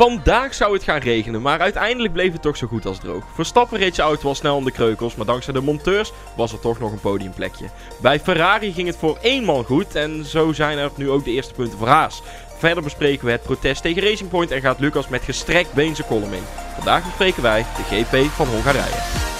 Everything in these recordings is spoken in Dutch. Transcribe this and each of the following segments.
Vandaag zou het gaan regenen, maar uiteindelijk bleef het toch zo goed als droog. Verstappen reed zijn auto al snel om de kreukels, maar dankzij de monteurs was er toch nog een podiumplekje. Bij Ferrari ging het voor één man goed en zo zijn er nu ook de eerste punten voor Haas. Verder bespreken we het protest tegen Racing Point en gaat Lucas met gestrekt been zijn column in. Vandaag bespreken wij de GP van Hongarije.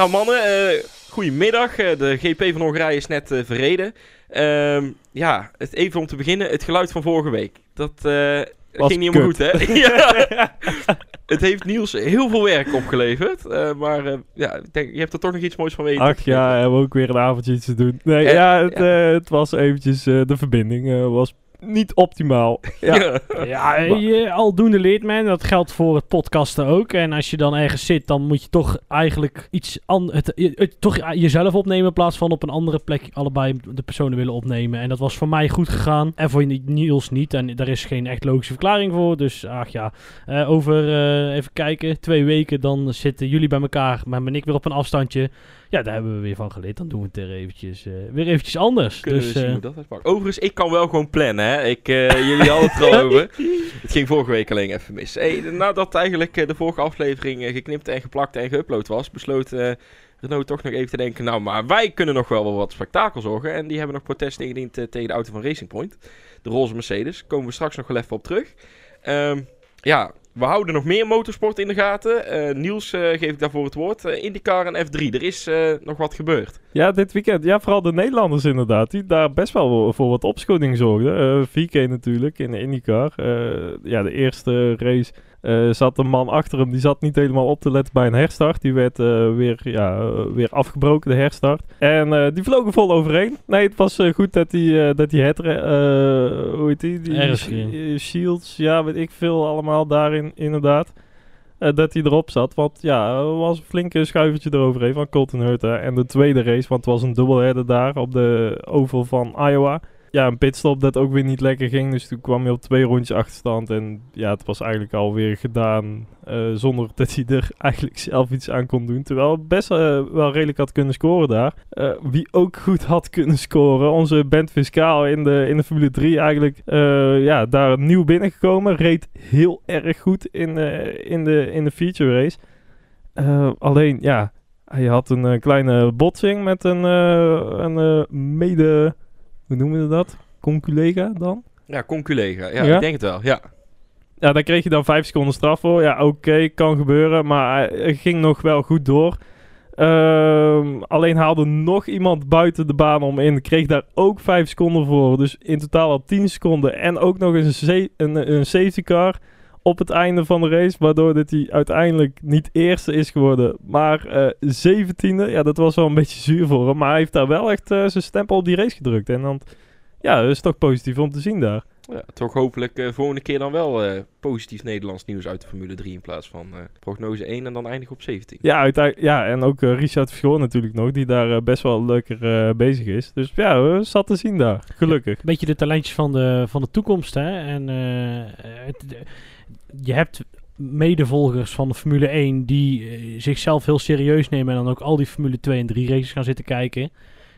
Nou mannen, uh, goedemiddag. Uh, de GP van Hongarije is net uh, verreden. Uh, ja, het, even om te beginnen, het geluid van vorige week. Dat ging niet helemaal goed, hè? ja. het heeft Niels heel veel werk opgeleverd. maar ja, ik denk, je hebt er toch nog iets moois van weten. Ach ja, hebben we ook weer een avondje iets te doen. Nee, ja, het, het was eventjes, de verbinding was niet optimaal. Ja, ja je, aldoende leert men. Dat geldt voor het podcasten ook. En als je dan ergens zit, dan moet je toch eigenlijk iets anders. toch jezelf opnemen in plaats van op een andere plek allebei de personen willen opnemen. En dat was voor mij goed gegaan. En voor Niels niet. En daar is geen echt logische verklaring voor. Dus ach ja, uh, over uh, even kijken. Twee weken dan zitten jullie bij elkaar. Maar ben ik weer op een afstandje. Ja, daar hebben we weer van geleerd. Dan doen we het er eventjes, uh, weer eventjes anders. Kunnen dus, uh, dat Overigens, ik kan wel gewoon plannen. Hè? Ik, uh, jullie hadden het al over. Het ging vorige week alleen even mis. Hey, nadat eigenlijk de vorige aflevering geknipt en geplakt en geüpload was, besloot Renault toch nog even te denken... Nou, maar wij kunnen nog wel wat spektakel zorgen. En die hebben nog protest ingediend tegen de auto van Racing Point. De roze Mercedes. Komen we straks nog wel even op terug. Um, ja, we houden nog meer motorsport in de gaten. Uh, Niels uh, geef ik daarvoor het woord. Uh, IndyCar en F3, er is nog wat gebeurd. Ja, dit weekend. Ja, vooral de Nederlanders inderdaad. Die daar best wel voor wat opschudding zorgden. VK natuurlijk in de IndyCar. ja, de eerste race uh, zat een man achter hem, die zat niet helemaal op te letten bij een herstart. Die werd uh, weer, ja, weer afgebroken, de herstart. En uh, die vlogen vol overheen. Nee, het was goed dat die, dat die het, hoe heet die? die Shields, ja, weet ik veel allemaal daarin, inderdaad. dat hij erop zat, want ja, er was een flinke schuivertje eroverheen van Colton Herta. En de tweede race, want het was een dubbelherder daar op de oval van Iowa ja, een pitstop dat ook weer niet lekker ging. Dus toen kwam hij op twee rondjes achterstand. En ja, het was eigenlijk alweer gedaan uh, zonder dat hij er eigenlijk zelf iets aan kon doen. Terwijl best uh, wel redelijk had kunnen scoren daar. Uh, wie ook goed had kunnen scoren, onze Bent Fiscaal in de, in de Formule 3 eigenlijk ja, daar nieuw binnengekomen. Reed heel erg goed in, in, de, in de feature race. alleen ja, hij had een kleine botsing met een, een mede hoe noemen we dat? Conculega dan? Ja, conculega. Ja, ja, ik denk het wel, ja. Ja, daar kreeg je dan vijf seconden straf voor. Ja, oké, kan gebeuren, maar hij ging nog wel goed door. Um, alleen haalde nog iemand buiten de baan om in. Kreeg daar ook 5 seconden voor. Dus in totaal al 10 seconden. En ook nog eens een, een, een, safety car op het einde van de race. Waardoor dit hij uiteindelijk niet eerste is geworden. Maar uh, zeventiende. Ja, dat was wel een beetje zuur voor hem. Maar hij heeft daar wel echt uh, zijn stempel op die race gedrukt. En dan, ja, dat is toch positief om te zien daar. Ja, toch hopelijk uh, volgende keer dan wel uh, positief Nederlands nieuws uit de Formule 3 in plaats van uh, prognose 1 en dan eindig op 17. Ja, uiteindelijk, ja en ook Richard Verschoor natuurlijk nog, die daar best wel leuker bezig is. Dus ja, we zat te zien daar, gelukkig. Een beetje de talentjes van de, van de toekomst, hè. En het, je hebt medevolgers van de Formule 1 die uh, zichzelf heel serieus nemen en dan ook al die Formule 2 en 3 races gaan zitten kijken.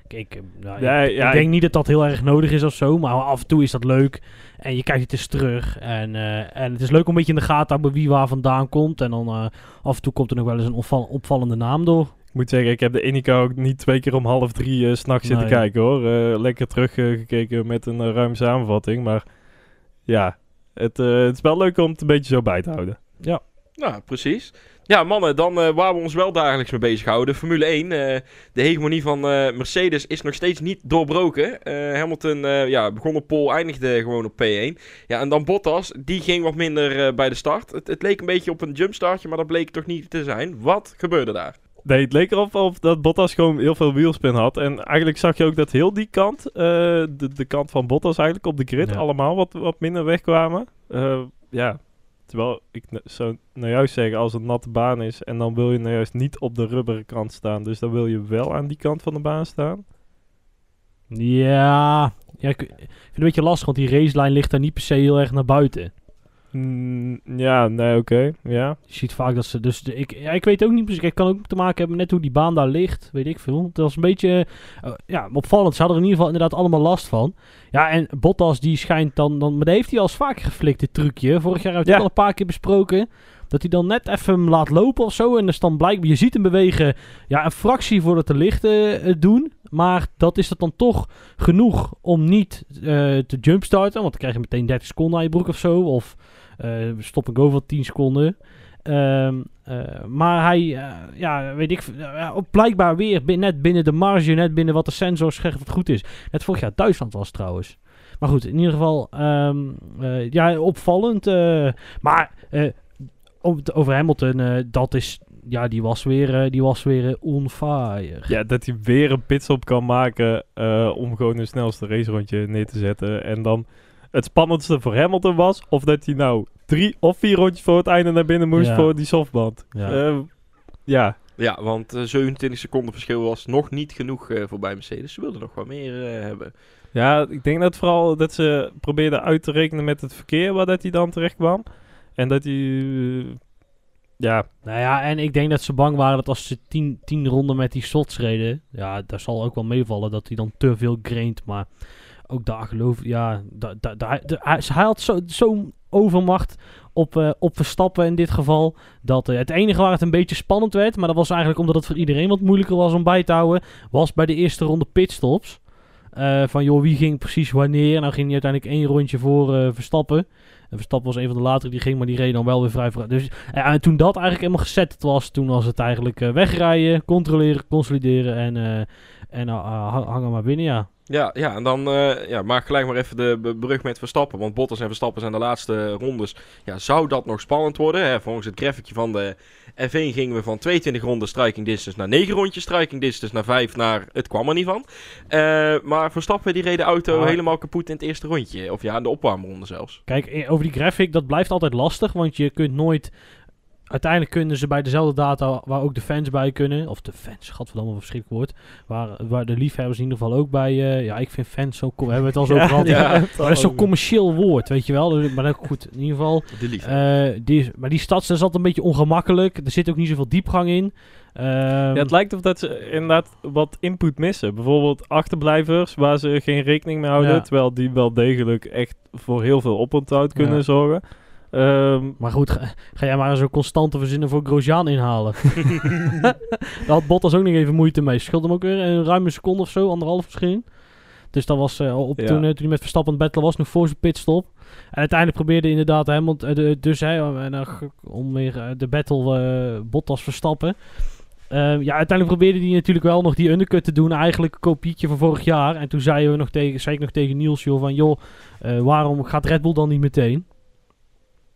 Kijk, eh, nou, ja, ik, ja, ik, denk niet dat dat heel erg nodig is of zo, maar af en toe is dat leuk. En je kijkt het eens terug. En, uh, en het is leuk om een beetje in de gaten te houden wie waar vandaan komt. En dan uh, af en toe komt er nog wel eens een opval opvallende naam door. Ik moet zeggen, ik heb de Indica ook niet twee keer om half drie uh, s'nachts nee. zitten kijken hoor. lekker teruggekeken met een ruime samenvatting. Maar ja, het, uh, het is wel leuk om het een beetje zo bij te houden. Ja. Nou, precies. Ja, mannen, dan uh, waar we ons wel dagelijks mee bezighouden. Formule 1. Uh, de hegemonie van Mercedes is nog steeds niet doorbroken. Hamilton ja, begon op pole, eindigde gewoon op P1. Ja, en dan Bottas, die ging wat minder bij de start. Het, het, leek een beetje op een jumpstartje, maar dat bleek toch niet te zijn. Wat gebeurde daar? Nee, het leek erop of dat Bottas gewoon heel veel wielspin had. En eigenlijk zag je ook dat heel die kant, eh, de, de kant van Bottas eigenlijk op de grid, Ja. allemaal wat, wat minder wegkwamen. Eh, ja, terwijl ik zou nou juist zeggen, als het een natte baan is en dan wil je nou juist niet op de rubberen kant staan. Dus dan wil je wel aan die kant van de baan staan. Ja, ja ik, ik vind het een beetje lastig, want die racelijn ligt daar niet per se heel erg naar buiten. Mm, ja, nee, oké. ja. Je ziet vaak dat ze. Dus de, ik, ja, ik weet ook niet precies. Het kan ook te maken hebben met hoe die baan daar ligt. Weet ik veel. Het was een beetje. eh, ja, opvallend. Ze hadden er in ieder geval inderdaad allemaal last van. Ja, en Bottas die schijnt dan. dan maar dat heeft hij al eens vaker geflikt, dit trucje. Vorig jaar hebben we het al een paar keer besproken. Dat hij dan net even hem laat lopen of zo. En dus dan blijkbaar. Je ziet hem bewegen. Ja, een fractie voordat de lichten het doen. Maar dat is het dan toch genoeg om niet eh, te jumpstarten. Want dan krijg je meteen 30 seconden aan je broek of zo. Of eh stop en go van 10 seconden. Ehm, eh, maar hij, eh, ja, weet ik, blijkbaar weer net binnen de marge, net binnen wat de sensor zegt wat goed is. Net vorig jaar Duitsland was trouwens. Maar goed, in ieder geval, ehm, eh, ja, opvallend. eh, maar eh, over, Hamilton, eh, dat is, ja, die was weer, eh, die was weer eh, on fire. Ja, dat hij weer een pitstop kan maken eh, om gewoon een snelste racerondje neer te zetten. En dan het spannendste voor Hamilton was of dat hij nou drie of vier rondjes voor het einde naar binnen moest Ja. voor die softband. Ja. Eh, ja. Ja, want eh, 27 seconden verschil was nog niet genoeg eh, voor bij Mercedes. Ze wilden nog wat meer eh, hebben. ja, ik denk dat vooral dat ze probeerden uit te rekenen met het verkeer waar dat hij dan terecht kwam. En dat hij... ja, Nou ja, en ik denk dat ze bang waren dat als ze tien, tien ronden met die slots reden, ja, daar zal ook wel meevallen dat hij dan te veel graint. Maar ook daar geloof ik, ja, da, da, da- de- hij, hij had zo- zo'n overmacht op, eh, op Verstappen in dit geval, dat eh, het enige waar het een beetje spannend werd, maar dat was eigenlijk omdat het voor iedereen wat moeilijker was om bij te houden, was bij de eerste ronde pitstops. Eh, van joh, wie ging precies wanneer? Nou ging hij uiteindelijk één rondje voor Verstappen. En Verstappen was een van de latere die ging, maar die reed dan wel weer vrij vooruit. Dus en toen dat eigenlijk helemaal gezet was, toen was het eigenlijk wegrijden, controleren, consolideren en, en hang- hangen maar binnen, ja. Ja, ja en dan eh, ja, maak gelijk maar even de brug met Verstappen. Want Bottas en Verstappen zijn de laatste rondes. Ja, zou dat nog spannend worden? Hè? Volgens het grafiekje van de F1 gingen we van 22 ronden striking distance naar 9 rondjes striking distance naar 5 naar... Het kwam er niet van. Eh, maar Verstappen die reed de auto Ah. helemaal kapot in het eerste rondje. Of ja, in de opwarmronde zelfs. Kijk, eh, over die graphic, dat blijft altijd lastig, want je kunt nooit... Uiteindelijk kunnen ze bij dezelfde data waar ook de fans bij kunnen, of de fans, gadverdamme, wat een verschrikkelijk woord, waar, waar de liefhebbers in ieder geval ook bij, eh, ja, ik vind fans zo, com- hebben we het al zo over gehad, ja. maar dat is zo'n commercieel woord, weet je wel, Dus- maar dat, goed, in ieder geval, De liefde. eh, die, maar die stads is altijd een beetje ongemakkelijk, er zit ook niet zoveel diepgang in. Ehm, Ja, het lijkt of dat ze inderdaad wat input missen. Bijvoorbeeld achterblijvers waar ze geen rekening mee houden. Ja. Terwijl die wel degelijk echt voor heel veel oponthoud kunnen Ja. zorgen. Ehm, Maar goed, ga, ga jij maar eens een constante verzinnen voor Grosjean inhalen. Daar had Bottas ook nog even moeite mee. Scheelde hem ook weer een ruime seconde of zo, anderhalf misschien. Dus dat was eh, op, Ja. toen, eh, toen hij met Verstappen aan het battlen was, nog voor zijn pitstop. En uiteindelijk probeerde inderdaad hem, dus hij, g- om weer eh, de battle eh, Bottas Verstappen. Eh, ja, uiteindelijk probeerde hij natuurlijk wel nog die undercut te doen. Eigenlijk een kopietje van vorig jaar. En toen zeiden we nog tegen, zei ik nog tegen Niels, joh, van joh, eh, waarom gaat Red Bull dan niet meteen?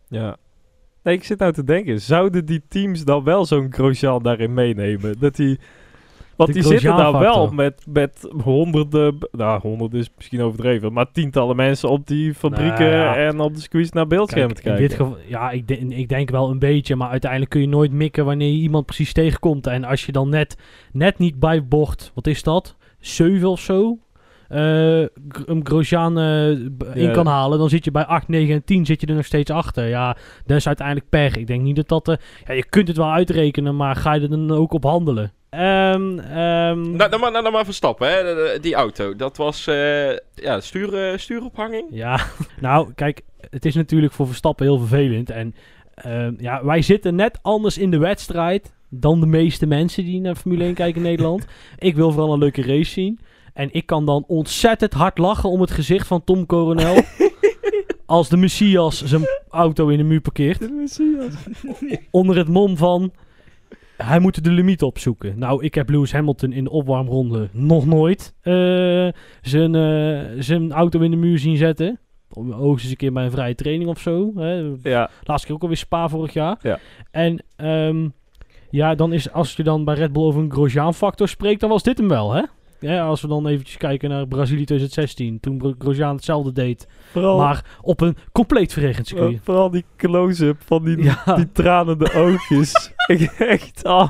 Ja. Nee, ik zit nou te denken. Zouden die teams dan wel zo'n Grosjean daarin meenemen? Dat die... Want die zitten daar wel met, met honderden... Nou, honderden is misschien overdreven. Maar tientallen mensen op die fabrieken Nou ja. en op de squeeze naar beeldschermen Kijk, te in kijken. dit geval, ja, ik, de- ik denk wel een beetje, maar uiteindelijk kun je nooit mikken wanneer je iemand precies tegenkomt. En als je dan net, net niet bij bocht, wat is dat? 7 of zo? Eh, een Grosjean eh, in Ja. kan halen, dan zit je bij 8, 9 en 10 zit je er nog steeds achter. Ja, dat is uiteindelijk pech. Ik denk niet dat dat... eh, ja, je kunt het wel uitrekenen, maar ga je er dan ook op handelen? Ehm, ehm, Nou, dan maar, nou, dan maar Verstappen, hè. Die auto. Dat was eh, ja, stuur, eh, stuurophanging. Ja, nou, kijk, het is natuurlijk voor Verstappen heel vervelend. En ehm, ja, wij zitten net anders in de wedstrijd dan de meeste mensen die naar Formule 1 kijken in Nederland. Ik wil vooral een leuke race zien. En ik kan dan ontzettend hard lachen om het gezicht van Tom Coronel. als de Messias zijn auto in de muur parkeert. Onder het mom van... Hij moet de limiet opzoeken. Nou, ik heb Lewis Hamilton in de opwarmronde nog nooit eh, zijn, eh, zijn auto in de muur zien zetten. Hoogstens een keer bij een vrije training of zo. Hè. Ja, Laatste keer ook alweer Spa vorig jaar. Ja. En ehm, Ja, dan is als je dan bij Red Bull over een Grosjean-factor spreekt, dan was dit hem wel, hè? Ja, als we dan eventjes kijken naar Brazilië 2016, toen Gro- Grosjean hetzelfde deed, Vooral, maar op een compleet verregend circuit. vooral die close-up van die, Ja. die tranende oogjes. ik echt, ah,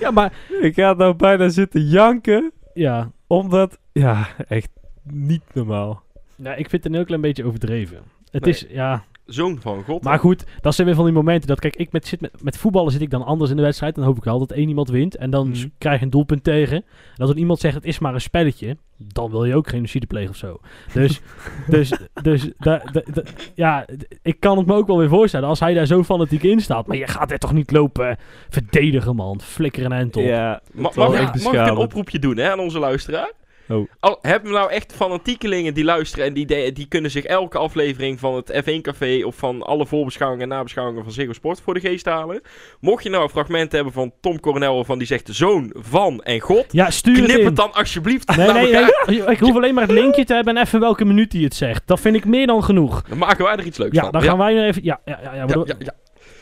Ja, maar ik ga nou bijna zitten janken. ja, Omdat, ja, echt niet normaal. nou, ik vind het een heel klein beetje overdreven. Het Nee. is, ja, Zoon van God. maar goed, dat zijn weer van die momenten dat, kijk, ik met, zit met, met voetballen zit ik dan anders in de wedstrijd. Dan hoop ik wel dat één iemand wint en dan Mhm. krijg je een doelpunt tegen. En als dan iemand zegt het is maar een spelletje, dan wil je ook genocide plegen of zo. Dus, dus, dus da, da- da- ja, ik kan het me ook wel weer voorstellen als hij daar zo fanatiek in staat. Maar je gaat er toch niet lopen verdedigen, man. Flikker een end op. Ja, Ma- mag, ik, mag ik een oproepje doen hè, aan onze luisteraar? Oh. Al, hebben we nou echt fanatiekelingen die luisteren en die, de- die kunnen zich elke aflevering van het F1 Café of van alle voorbeschouwingen en nabeschouwingen van Ziggo Sport voor de geest halen? Mocht je nou een fragment hebben van Tom Coronel van die zegt zoon van en God, Ja, stuur het knip in. het dan alsjeblieft Nee, naar nee. Ik hoef alleen maar het linkje te hebben en even welke minuut hij het zegt. Dat vind ik meer dan genoeg. Dan maken wij er iets leuks Ja, van. dan gaan wij nog even... Ja, ja, ja. ja, ja, ja, ja.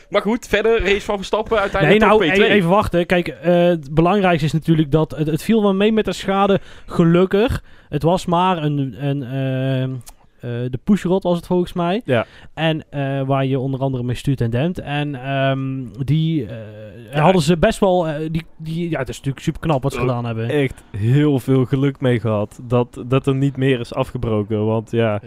Maar goed, verder race van Verstappen Nee, uiteindelijk nou, toch P2. e- even wachten. Kijk, eh, het belangrijkste is natuurlijk dat het, het viel wel mee met de schade. Gelukkig. Het was maar een, een ehm, eh, de pushrod was het volgens mij. Ja. En eh, waar je onder andere mee stuurt en dempt. En ehm, die eh, Ja. hadden ze best wel... eh, die, die, ja, het is natuurlijk super knap wat ze gedaan hebben. echt heel veel geluk mee gehad dat, dat er niet meer is afgebroken. Want ja, Ja.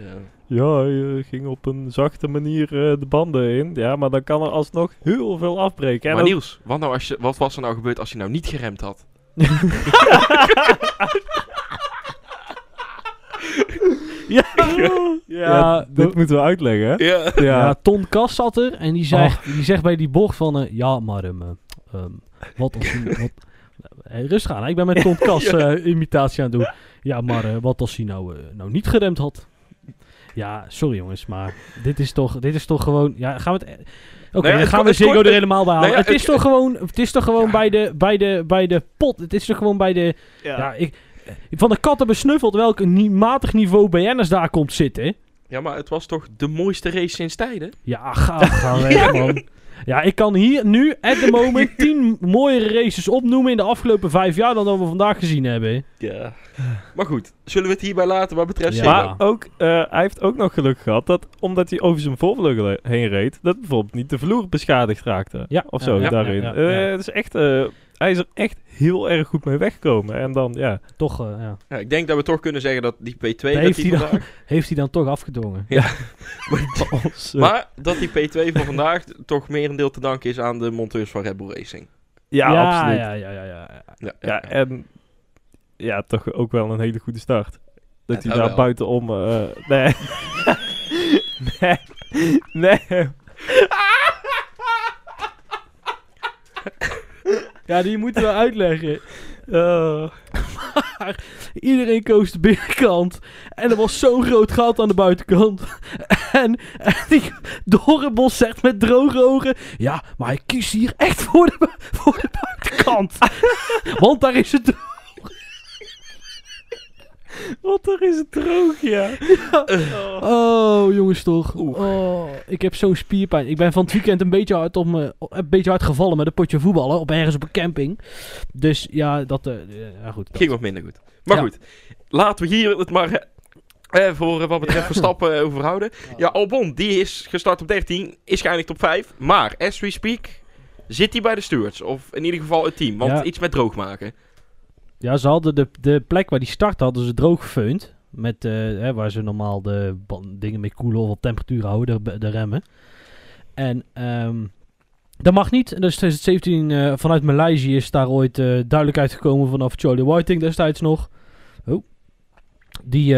Ja, je ging op een zachte manier eh, de banden in. Ja, maar dan kan er alsnog heel veel afbreken. En Maar ook- Niels, wat, nou als je, wat was er nou gebeurd als je nou niet geremd had? ja, ja, dit dat- moeten we uitleggen, hè? Ja. Ja, Ja, Ton Kas zat er en die zegt, die zegt bij die bocht van... eh, ja, maar ehm, eh, ehm, wat als... hij- wat, Hey, rustig aan, hè. ik ben met Ton Kas Ja. eh, imitatie aan het doen. Ja, maar eh, wat als hij nou, eh, nou niet geremd had? Ja, sorry jongens, maar dit is toch, dit is toch gewoon... Ja, gaan we het... Oké, ja, dan gaan we Ziggo er helemaal bij halen. ja, het is toch gewoon, het is toch gewoon Ja. bij, de, bij, de, bij de pot. Het is toch gewoon bij de... ja. Ja, ik, van de katten besnuffeld welk ni matig niveau BN'ers daar komt zitten. Ja, maar het was toch de mooiste race sinds tijden? Ja, ga, ga weg, man. Ja, ik kan hier nu, at the moment, tien mooiere races opnoemen in de afgelopen vijf jaar dan dat we vandaag gezien hebben. Ja. Maar goed, zullen we het hierbij laten wat betreft Ja. Maar ook, eh, hij heeft ook nog geluk gehad dat, omdat hij over zijn voorvleugel heen reed, dat bijvoorbeeld niet de vloer beschadigd raakte. Ja, Of zo, ja, daarin. ja, ja, Eh, ja. het is echt, eh, hij is er echt heel erg goed mee weggekomen. En dan, ja. Toch, eh, ja. Ja, ik denk dat we toch kunnen zeggen dat die P2... dat heeft die hij dan- Heeft hij dan toch afgedwongen? Als, eh, maar dat die P2 van vandaag toch merendeel te danken is aan de monteurs van Red Bull Racing. ja, absoluut. Ja, ja, ja, ja, ja. Ja, Ja, en ja, toch ook wel een hele goede start. Dat Ja, hij daar wel. buitenom... eh nee. nee. Nee. Ja, die moeten we uitleggen. Eh, Iedereen koos de binnenkant. En er was zo'n groot gat aan de buitenkant. En, en die Dorenbos zegt met droge ogen... Ja, maar hij kiest hier echt voor de, voor de buitenkant. Want daar is het... wat er is het droog, ja. Oh. Oh, jongens toch. Oh, ik heb zo'n spierpijn. Ik ben van het weekend een beetje hard, op me, een beetje hard gevallen met een potje voetballen. Op ergens op een camping. Dus ja, dat... eh, ja, goed. dat- Ging wat minder goed. Maar Ja. goed, laten we hier het maar eh, eh, voor eh, wat betreft Verstappen eh, over houden. Ja, Albon, die is gestart op 13, is geëindigd op 5. Maar, as we speak, zit hij bij de stewards. Of in ieder geval het team. Want iets met droog maken. Ja, ze hadden de, de plek waar die start hadden ze droog gefeund. Met, eh, hè, waar ze normaal de dingen mee koelen of op temperatuur houden, de, remmen. En ehm, dat mag niet. Dus 2017 eh, vanuit Maleisië is daar ooit eh, duidelijk uitgekomen vanaf Charlie Whiting destijds nog. Oh. Die,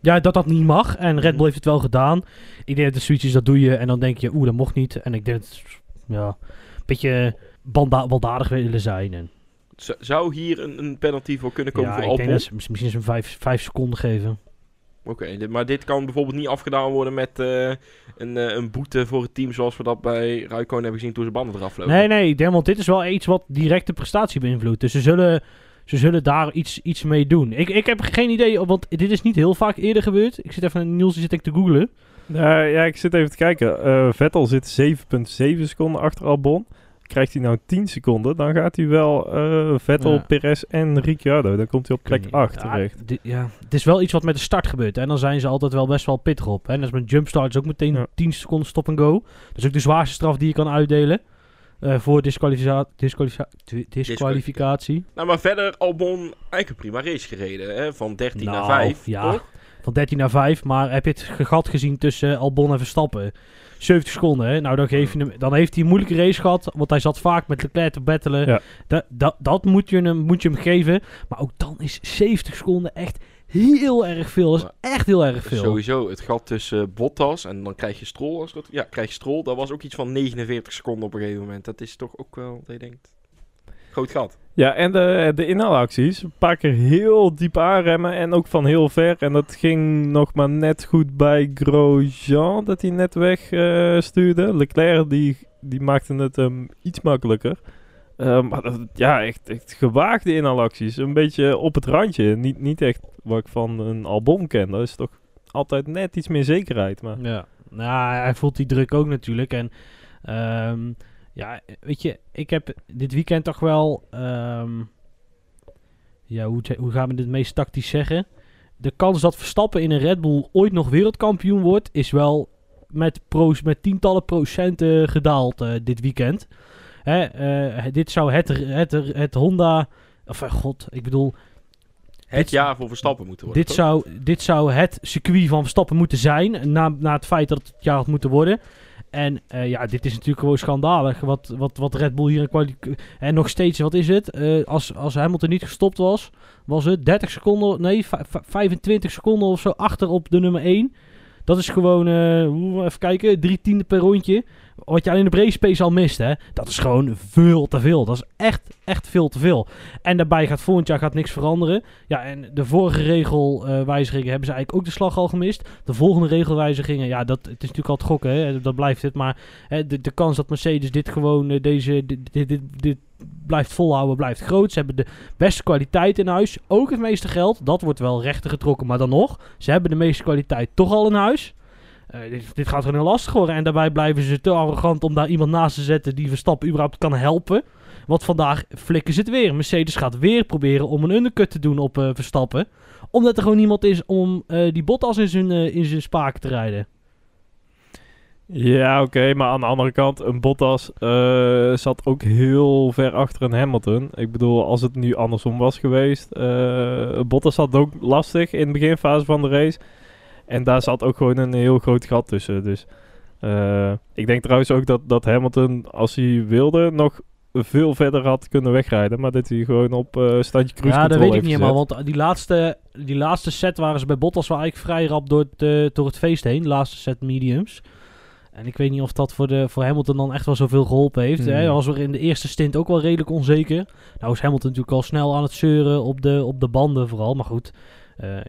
ja, dat dat niet mag. En Red Bull heeft het wel gedaan. Ik denk dat de switches dat doe je en dan denk je, oeh, dat mocht niet. En ik denk, dat, ja, een beetje baldadig willen zijn. En zou hier een, een penalty voor kunnen komen ja, voor ik Albon? denk dat ze mis- misschien eens een vijf, vijf seconden geven. Oké, maar dit kan bijvoorbeeld niet afgedaan worden met eh, een, eh, een boete voor het team zoals we dat bij Raikkonen hebben gezien toen ze banden eraf vlogen. Nee, nee, ik denk, want dit is wel iets wat direct de prestatie beïnvloedt. Dus ze zullen, ze zullen daar iets, iets mee doen. Ik, ik heb geen idee, want dit is niet heel vaak eerder gebeurd. Ik zit even, Niels zit ik te googlen. Nou ja, ik zit even te kijken. Eh, Vettel zit 7,7 seconden achter Albon. Krijgt hij nou 10 seconden, dan gaat hij wel eh, Vettel, Ja. Perez en Ricciardo. Dan komt hij op plek Kun je- 8 ja, terecht. ja, het is wel iets wat met de start gebeurt. hè. En dan zijn ze altijd wel best wel pittig op. Hè. En dat is met jumpstart is ook meteen Ja. 10 seconden stop en go. Dat is ook de zwaarste straf die je kan uitdelen. eh, voor disqualifica- disqualificatie. Nou, maar verder Albon eigenlijk een prima race gereden. Hè? Van 13 Nou, naar 5. ja. toch? Van 13 naar 5. Maar heb je het gat gezien tussen Albon en Verstappen? 70 seconden. Hè? Nou, dan, geef je hem, dan heeft hij een moeilijke race gehad. Want hij zat vaak met Leclerc te battelen. Ja. Da- da- dat moet je, hem, moet je hem geven. Maar ook dan is 70 seconden echt heel erg veel. Dat is echt heel erg veel. Sowieso, het gat tussen Bottas en dan krijg je Stroll. Als het, ja, krijg je Stroll. Dat was ook iets van 49 seconden op een gegeven moment. Dat is toch ook wel, dat je denkt, groot gat. Ja, en de, de inhaalacties. Een paar keer heel diep aanremmen en ook van heel ver. En dat ging nog maar net goed bij Grosjean, dat hij net weg eh, stuurde. Leclerc, die, die maakte het hem iets makkelijker. Eh, maar dat, ja, echt, echt gewaagde inhaalacties. Een beetje op het randje. Niet, niet echt wat ik van een album ken. Dat is toch altijd net iets meer zekerheid. Maar Ja, nou, hij voelt die druk ook natuurlijk. En ehm, ja, weet je, ik heb dit weekend toch wel. ehm, ja, hoe, hoe gaan we dit meest tactisch zeggen? De kans dat Verstappen in een Red Bull ooit nog wereldkampioen wordt, is wel met, pro's, met tientallen procenten gedaald eh, dit weekend. Hè, eh, dit zou het, het, het Honda. Of eh, god, ik bedoel, Het Dit- jaar voor Verstappen moeten worden. dit toch? zou, dit zou het circuit van Verstappen moeten zijn. Na, na het feit dat het het jaar had moeten worden. En eh, ja, dit is natuurlijk gewoon schandalig. Wat, wat, wat Red Bull hier in kwali- En nog steeds, wat is het? Eh, als, als Hamilton niet gestopt was, was het 30 seconden. Nee, vij- vij- 25 seconden of zo achter op de nummer 1. Dat is gewoon, hoe- even kijken, drie tiende per rondje. Wat je alleen in de race space al mist, hè. Dat is gewoon veel te veel. Dat is echt, echt veel te veel. En daarbij gaat volgend jaar gaat niks veranderen. Ja, en de vorige regelwijzigingen hebben ze eigenlijk ook de slag al gemist. De volgende regelwijzigingen, ja, dat, het is natuurlijk altijd gokken, hè, dat blijft het. Maar hè, de, kans dat Mercedes dit gewoon, eh, deze, dit, dit, dit blijft volhouden, blijft groot. Ze hebben de beste kwaliteit in huis, ook het meeste geld. Dat wordt wel rechter getrokken, maar dan nog. Ze hebben de meeste kwaliteit toch al in huis. Eh, dit, gaat gewoon heel lastig worden. En daarbij blijven ze te arrogant om daar iemand naast te zetten die Verstappen überhaupt kan helpen. Want vandaag flikken ze het weer. Mercedes gaat weer proberen om een undercut te doen op eh, Verstappen. Omdat er gewoon niemand is om eh, die Bottas in zijn, in zijn spaken te rijden. Ja, oké, maar aan de andere kant, een Bottas zat ook heel ver achter een Hamilton. Ik bedoel, als het nu andersom was geweest, Bottas zat ook lastig in de beginfase van de race. En daar zat ook gewoon een heel groot gat tussen. Dus eh, ik denk trouwens ook dat, dat Hamilton, als hij wilde, nog veel verder had kunnen wegrijden. Maar dat hij gewoon op eh standje cruise ja, dat weet ik niet helemaal. Want die laatste, die laatste set waren ze bij Bottas wel eigenlijk vrij rap door het, eh, door het feest heen. De laatste set mediums. En ik weet niet of dat voor, de, voor Hamilton dan echt wel zoveel geholpen heeft. Hmm. Hij was er in de eerste stint ook wel redelijk onzeker. Nou is Hamilton natuurlijk al snel aan het zeuren op de, op de banden vooral. Maar goed,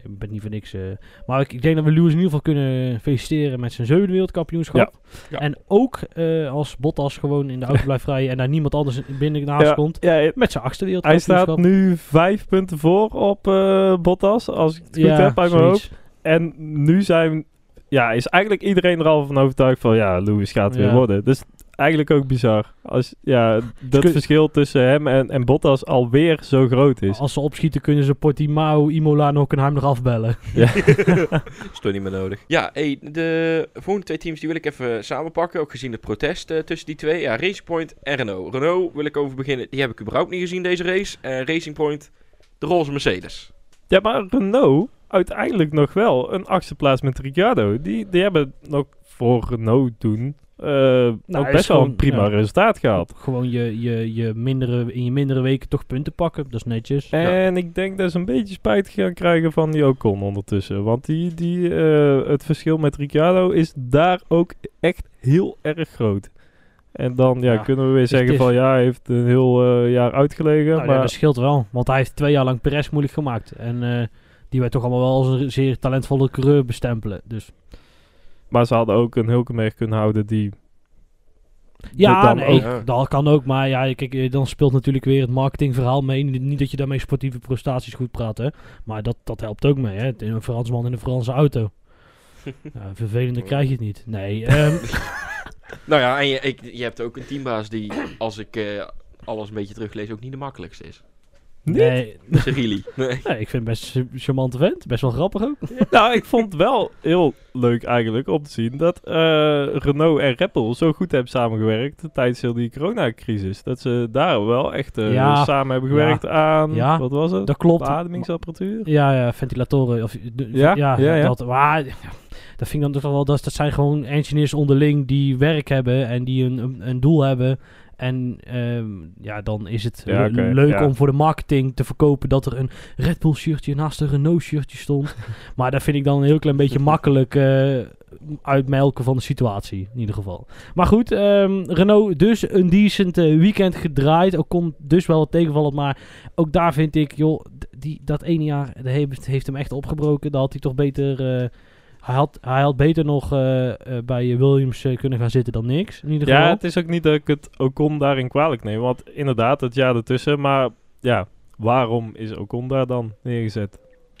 ik ben niet voor niks. eh. Maar ik, ik denk dat we Lewis in ieder geval kunnen feliciteren met zijn zevende wereldkampioenschap. Ja. En ook eh, als Bottas gewoon in de auto blijft rijden en daar niemand anders binnen naast Ja, komt. ja, Met zijn achtste hij wereldkampioenschap. staat nu vijf punten voor op eh, Bottas, als ik het goed heb uit mijn hoofd. En nu zijn, ja, is eigenlijk iedereen er al van overtuigd van, ja, Lewis gaat weer Ja. worden. Dus eigenlijk ook bizar. Als, ja, dat kun- verschil tussen hem en, en Bottas alweer zo groot is. Als ze opschieten kunnen ze Portimao, Imola en Hockenheim nog afbellen. is toch niet meer nodig. Ja, hey, de volgende twee teams die wil ik even samenpakken. Ook gezien het protest eh, tussen die twee. Ja, Racing Point en Renault. Renault wil ik over beginnen. Die heb ik überhaupt niet gezien deze race. En Racing Point, de roze Mercedes. Ja, maar Renault uiteindelijk nog wel een achtste plaats met Ricciardo. Die, die hebben nog voor Renault toen eh, ook is best wel gewoon- een prima ja. resultaat gehad. Gewoon je, je, je mindere, in je mindere weken toch punten pakken. Dat is netjes. En ik denk dat ze een beetje spijt gaan krijgen van die Ocon ondertussen. Want die, die, eh, het verschil met Ricciardo is daar ook echt heel erg groot. En dan ja, Ja. kunnen we weer het zeggen is- van ja, hij heeft een heel eh, jaar uitgelegen. Nou, ja, maar dat scheelt wel. Want hij heeft twee jaar lang Perez moeilijk gemaakt. En eh, die wij toch allemaal wel als een zeer talentvolle coureur bestempelen. Dus Maar ze hadden ook een Hulkenberg kunnen houden die... ja, dan nee, ook. dat kan ook. Maar ja, kijk, eh, dan speelt natuurlijk weer het marketingverhaal mee. Niet dat je daarmee sportieve prestaties goed praat, hè. Maar dat, dat helpt ook mee, hè. Een Fransman in een Franse auto. Ja, vervelender krijg je het niet. Nee, ehm, Nou ja, en je, ik, je hebt ook een teambaas die, als ik eh, alles een beetje teruglees, ook niet de makkelijkste is. Nee, Cyrili. Nee. nee, ik vind het best een charmante vent. Best wel grappig ook. nou, ik vond het wel heel leuk eigenlijk om te zien dat eh, Renault en Red Bull zo goed hebben samengewerkt tijdens heel die coronacrisis. Dat ze daar wel echt eh, Ja. samen hebben gewerkt aan, Ja. wat was het? Dat klopt. Beademingsapparatuur? Ja, ja, ventilatoren. Of, de- Ja, ja, ja, ja. Dat, maar, ja, dat vind ik dan toch wel, dat, dat zijn gewoon engineers onderling die werk hebben en die een, een, een doel hebben. En ehm, ja, dan is het Ja, leuk ja. om voor de marketing te verkopen dat er een Red Bull shirtje naast een Renault shirtje stond. maar dat vind ik dan een heel klein beetje makkelijk eh, uitmelken van de situatie, in ieder geval. Maar goed, ehm, Renault dus een decent eh, weekend gedraaid. Ook kon dus wel wat tegenvallen, maar ook daar vind ik, joh, die, dat ene jaar dat heeft, heeft hem echt opgebroken. Daar had hij toch beter... eh, hij, had, hij had beter nog eh, eh, bij Williams eh, kunnen gaan zitten dan niks, in ieder geval. Ja, het is ook niet dat ik het Ocon daarin kwalijk neem. Want inderdaad, het jaar ertussen. Maar ja, waarom is Ocon daar dan neergezet?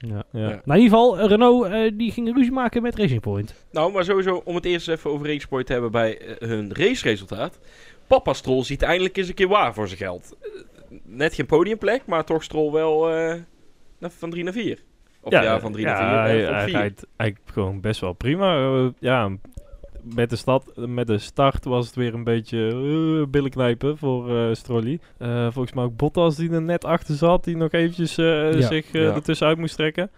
Ja. Ja. Ja. Nou, in ieder geval, Renault eh, die ging ruzie maken met Racing Point. Nou, maar sowieso om het eerst even over Racesport te hebben bij hun raceresultaat. Papa Stroll ziet eindelijk eens een keer waar voor zijn geld. Net geen podiumplek, maar toch Stroll wel eh, van 3 naar 4. Of ja, van 3 ja, naar 4. Hij, eh, hij vier. rijdt eigenlijk gewoon best wel prima. Eh, ja, met de, stad, met de start was het weer een beetje eh, billen knijpen voor eh Strolly. Eh, volgens mij ook Bottas die er net achter zat, die nog eventjes eh, Ja. zich eh Ja. ertussen uit moest trekken.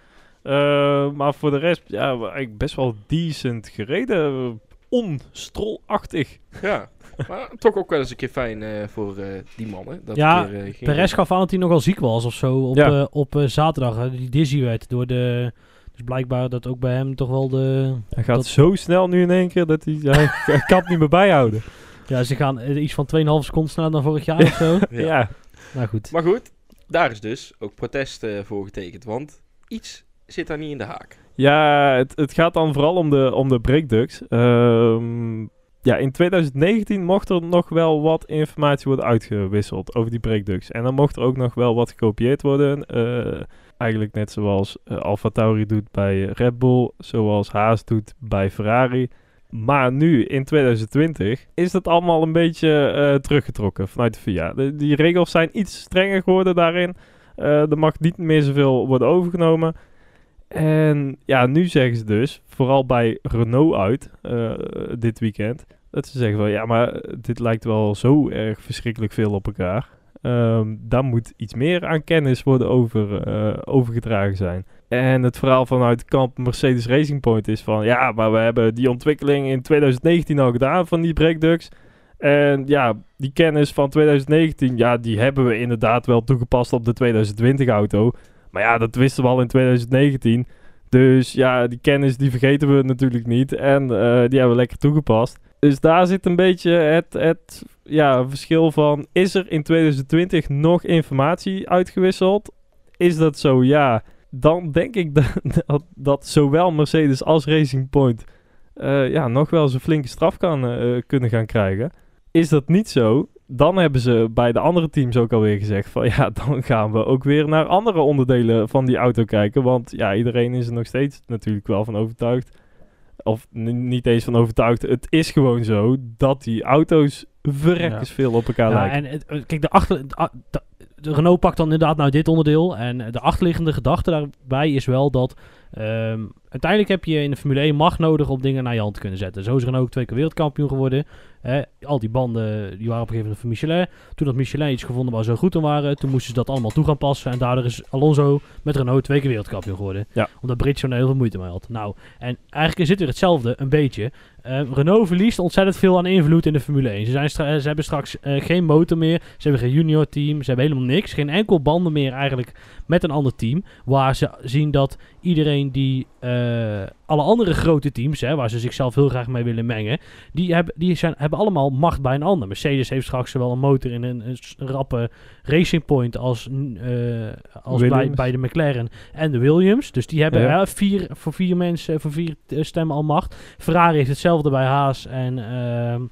Eh, maar voor de rest, ja, eigenlijk best wel decent gereden. Onstrolachtig. Ja, maar toch ook wel eens een keer fijn eh, voor eh, die mannen. Dat Ja, keer, eh, Perez gaf aan dat hij nogal ziek was of zo op, Ja. eh, op zaterdag. die dizzy werd door de... Dus blijkbaar dat ook bij hem toch wel de... Hij gaat Dat- zo snel nu in één keer dat hij, hij, hij kan het niet meer bijhouden. Ja, ze gaan iets van 2,5 seconden sneller dan vorig jaar of zo. Ja. Ja. Nou goed. Maar goed, daar is dus ook protest eh, voor getekend. Want iets zit daar niet in de haak. Ja, het, het gaat dan vooral om de, om de breakducts. Ehm, ja, in 2019 mocht er nog wel wat informatie worden uitgewisseld over die breakducts. En dan mocht er ook nog wel wat gekopieerd worden. Eh, eigenlijk net zoals eh Alfa Tauri doet bij Red Bull, zoals Haas doet bij Ferrari. Maar nu, in 2020, is dat allemaal een beetje eh, teruggetrokken vanuit de FIA. De- die regels zijn iets strenger geworden daarin. Er mag niet meer zoveel worden overgenomen. En ja, nu zeggen ze dus, vooral bij Renault uit, eh, dit weekend, dat ze zeggen van ja, maar dit lijkt wel zo erg verschrikkelijk veel op elkaar. Ehm, daar moet iets meer aan kennis worden over, eh, overgedragen zijn. En het verhaal vanuit kamp Mercedes Racing Point is van ja, maar we hebben die ontwikkeling in 2019 al gedaan van die breakducts. En ja, die kennis van 2019, ja, die hebben we inderdaad wel toegepast op de 2020 auto. Maar ja, dat wisten we al in 2019. Dus ja, die kennis die vergeten we natuurlijk niet. En eh, die hebben we lekker toegepast. Dus daar zit een beetje het, het ja, verschil van... Is er in 2020 nog informatie uitgewisseld? Is dat zo? Ja. Dan denk ik dat, dat, zowel Mercedes als Racing Point... eh, ja, nog wel eens een flinke straf kan, eh, kunnen gaan krijgen. Is dat niet zo, dan hebben ze bij de andere teams ook alweer gezegd van ja, dan gaan we ook weer naar andere onderdelen van die auto kijken. Want ja, iedereen is er nog steeds natuurlijk wel van overtuigd. Of niet eens van overtuigd. Het is gewoon zo dat die auto's verrekkers veel op elkaar Ja, lijken. en het- eh, kijk, de, achter, de, a- de- de Renault pakt dan inderdaad nou dit onderdeel. En eh, de achterliggende gedachte daarbij is wel dat... ehm, uiteindelijk heb je in de Formule 1 macht nodig om dingen naar je hand te kunnen zetten. Zo is Renault ook twee keer wereldkampioen geworden. Hè, al die banden die waren op een gegeven moment van Michelin. Toen had Michelin iets gevonden waar ze goed in waren. Toen moesten ze dat allemaal toe gaan passen. En daardoor is Alonso met Renault twee keer wereldkampioen geworden. Ja. Omdat Bridgestone er heel veel moeite mee had. Nou, en eigenlijk zit er hetzelfde, een beetje. Eh, Renault verliest ontzettend veel aan invloed in de Formule 1. Ze, zijn stra- ze hebben straks eh, geen motor meer. Ze hebben geen junior team. Ze hebben helemaal niks. Geen enkel banden meer eigenlijk met een ander team. Waar ze zien dat iedereen die... eh, alle andere grote teams, hè, waar ze zichzelf heel graag mee willen mengen... Die, hebben, die zijn, hebben allemaal macht bij een ander. Mercedes heeft straks zowel een motor in een, een rappe Racing Point... als, eh, als bij, bij de McLaren en de Williams. Dus die hebben Ja. hè, vier, voor vier mensen, voor vier eh, stemmen al macht. Ferrari heeft hetzelfde bij Haas en ehm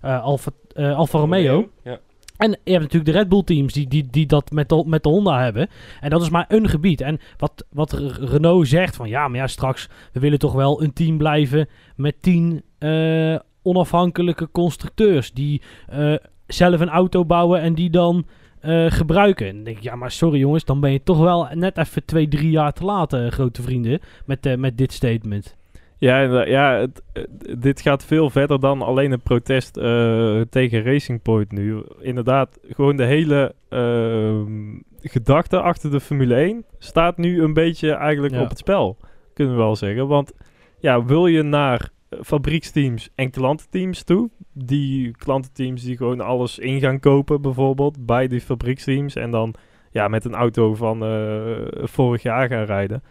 eh, Alfa, eh, Alfa Romeo. Ja. En je hebt natuurlijk de Red Bull teams die, die, die dat met de, met de Honda hebben. En dat is maar een gebied. En wat, wat Re- Renault zegt van ja, maar ja, straks we willen toch wel een team blijven met tien eh, onafhankelijke constructeurs die eh, zelf een auto bouwen en die dan eh, gebruiken. En dan denk ik, ja, maar sorry jongens, dan ben je toch wel net even twee, drie jaar te laat, grote vrienden, met, met dit statement. Ja, inderdaad. ja het- het- dit gaat veel verder dan alleen een protest eh, tegen Racing Point nu. Inderdaad, gewoon de hele ehm, gedachte achter de Formule 1 staat nu een beetje eigenlijk Ja. op het spel, kunnen we wel zeggen. Want ja, wil je naar eh, fabrieksteams en klantenteams toe, die klantenteams die gewoon alles in gaan kopen bijvoorbeeld bij die fabrieksteams en dan ja, met een auto van eh, vorig jaar gaan rijden.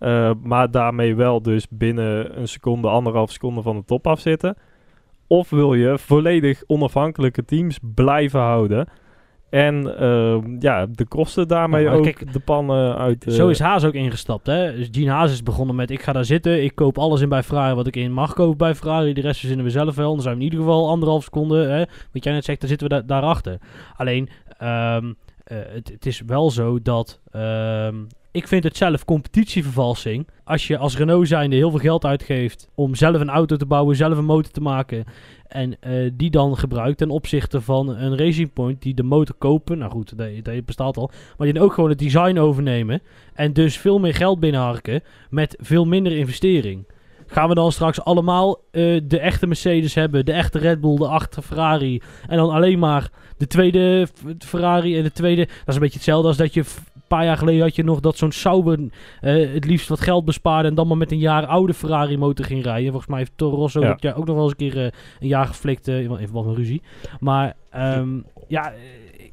Uh, maar daarmee wel dus binnen een seconde, anderhalf seconde van de top afzitten. Of wil je volledig onafhankelijke teams blijven houden. En uh, ja, de kosten daarmee Ja, ook kijk, de pannen uit. Uh, Zo is Haas ook ingestapt. Hè? Dus Gene Haas is begonnen met: ik ga daar zitten, ik koop alles in bij Ferrari wat ik in mag kopen bij Ferrari. De rest verzinnen we zelf wel. Dan zijn we in ieder geval anderhalf seconde. Hè? Wat jij net zegt, dan zitten we da daarachter. Alleen, um, uh, het, het, is wel zo dat. Um, ik vind het zelf competitievervalsing. Als je als Renault zijnde heel veel geld uitgeeft om zelf een auto te bouwen, zelf een motor te maken. En uh, die dan gebruikt ten opzichte van een Racing Point die de motor kopen. Nou goed, dat, dat bestaat al. Maar die dan ook gewoon het design overnemen. En dus veel meer geld binnenharken met veel minder investering. Gaan we dan straks allemaal uh, de echte Mercedes hebben, de echte Red Bull, de achter Ferrari. En dan alleen maar de tweede Ferrari en de tweede. Dat is een beetje hetzelfde als dat je paar jaar geleden had je nog dat zo'n Sauber uh, het liefst wat geld bespaarde en dan maar met een jaar oude Ferrari motor ging rijden. Volgens mij heeft Toro Rosso ja. dat jaar ook nog wel eens een keer uh, een jaar geflikt, uh, even wat een ruzie. Maar um, ja,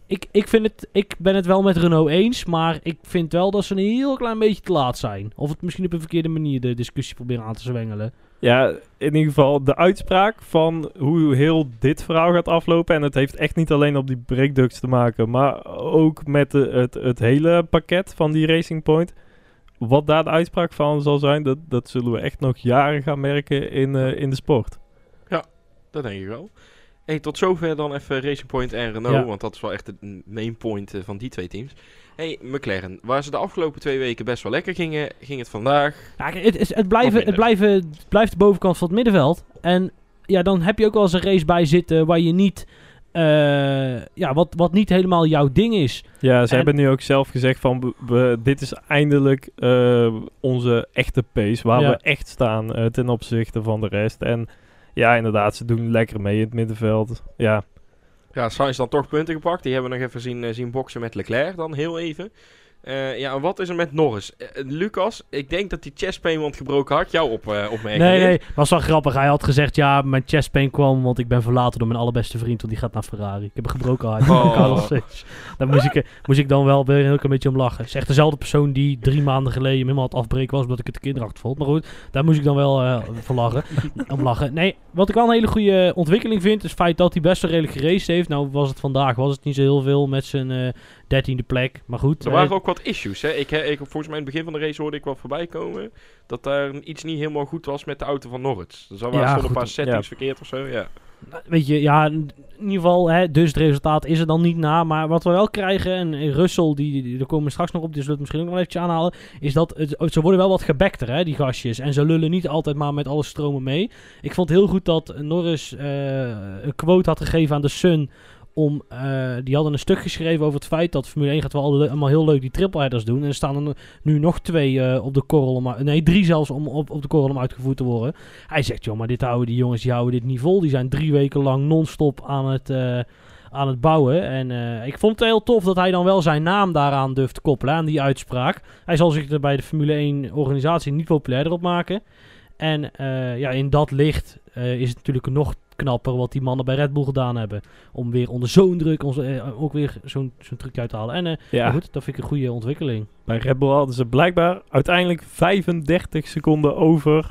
ik, ik, vind het, ik ben het wel met Renault eens, maar ik vind wel dat ze een heel klein beetje te laat zijn. Of het misschien op een verkeerde manier de discussie proberen aan te zwengelen. Ja, in ieder geval de uitspraak van hoe heel dit verhaal gaat aflopen. En het heeft echt niet alleen op die breakducts te maken, maar ook met de, het, het hele pakket van die Racing Point. Wat daar de uitspraak van zal zijn, dat, dat zullen we echt nog jaren gaan merken in, uh, in de sport. Ja, dat denk ik wel. Hey, tot zover dan even Racing Point en Renault, ja. want dat is wel echt het main point uh, van die twee teams. Hey, McLaren, waar ze de afgelopen twee weken best wel lekker gingen, ging het vandaag. Ja, het, het, het, blijven, het, blijven, het blijft de bovenkant van het middenveld. En ja, dan heb je ook wel eens een race bij zitten waar je niet. Uh, ja, wat, wat niet helemaal jouw ding is. Ja, ze en, hebben nu ook zelf gezegd van we, dit is eindelijk uh, onze echte pace waar ja. we echt staan uh, ten opzichte van de rest. En ja, inderdaad, ze doen lekker mee in het middenveld. Ja, ja, Sainz dan toch punten gepakt. Die hebben we nog even zien, uh, zien boksen met Leclerc dan heel even. Uh, ja, en wat is er met Norris? Uh, Lucas, ik denk dat die chestpain want gebroken had. Jou op, uh, opmerking. Nee, nee, was wel grappig. Hij had gezegd, ja, mijn chestpain kwam, want ik ben verlaten door mijn allerbeste vriend, want die gaat naar Ferrari. Ik heb een gebroken hart. Oh. Daar moest ik, moest ik dan wel weer een heel beetje om lachen. Het is echt dezelfde persoon die drie maanden geleden helemaal het afbreken was, omdat ik het kinderachtig vond. Maar goed, daar moest ik dan wel voor lachen. om lachen. Nee, wat ik wel een hele goede ontwikkeling vind, is het feit dat hij best wel redelijk geraced heeft. Nou, was het vandaag, was het niet zo heel veel met zijn dertiende plek. Maar goed. Er waren ook wat issues. Hè? Ik, ik, volgens mij in het begin van de race hoorde ik wat voorbij komen. Dat daar iets niet helemaal goed was met de auto van Norris. Dus er waren ja, een paar settings ja. verkeerd of zo. Ja. Weet je, ja, in ieder geval, hè, dus het resultaat is er dan niet na. Maar wat we wel krijgen, en Russell, die, die, daar komen we straks nog op, dus we het misschien ook nog even aanhalen. Is dat het, ze worden wel wat gebekter, hè, die gastjes. En ze lullen niet altijd maar met alle stromen mee. Ik vond het heel goed dat Norris uh, een quote had gegeven aan de Sun om, uh, die hadden een stuk geschreven over het feit dat Formule 1 gaat wel allemaal heel leuk die triple headers doen. En er staan er nu nog twee uh, op de korrel, nee drie zelfs om op, op de korrel om uitgevoerd te worden. Hij zegt, joh, maar dit houden die jongens, die houden dit niet vol. Die zijn drie weken lang non-stop aan het... Uh, aan het bouwen. En ik vond het heel tof dat hij dan wel zijn naam daaraan durft te koppelen, aan die uitspraak. Hij zal zich er bij de Formule 1 organisatie niet populairder op maken. En ja, in dat licht is het natuurlijk nog knapper wat die mannen bij Red Bull gedaan hebben. Om weer onder zo'n druk ons, uh, ook weer zo'n zo'n truc uit te halen. En ja. goed, dat vind ik een goede ontwikkeling. Bij Red Bull hadden ze blijkbaar uiteindelijk 35 seconden over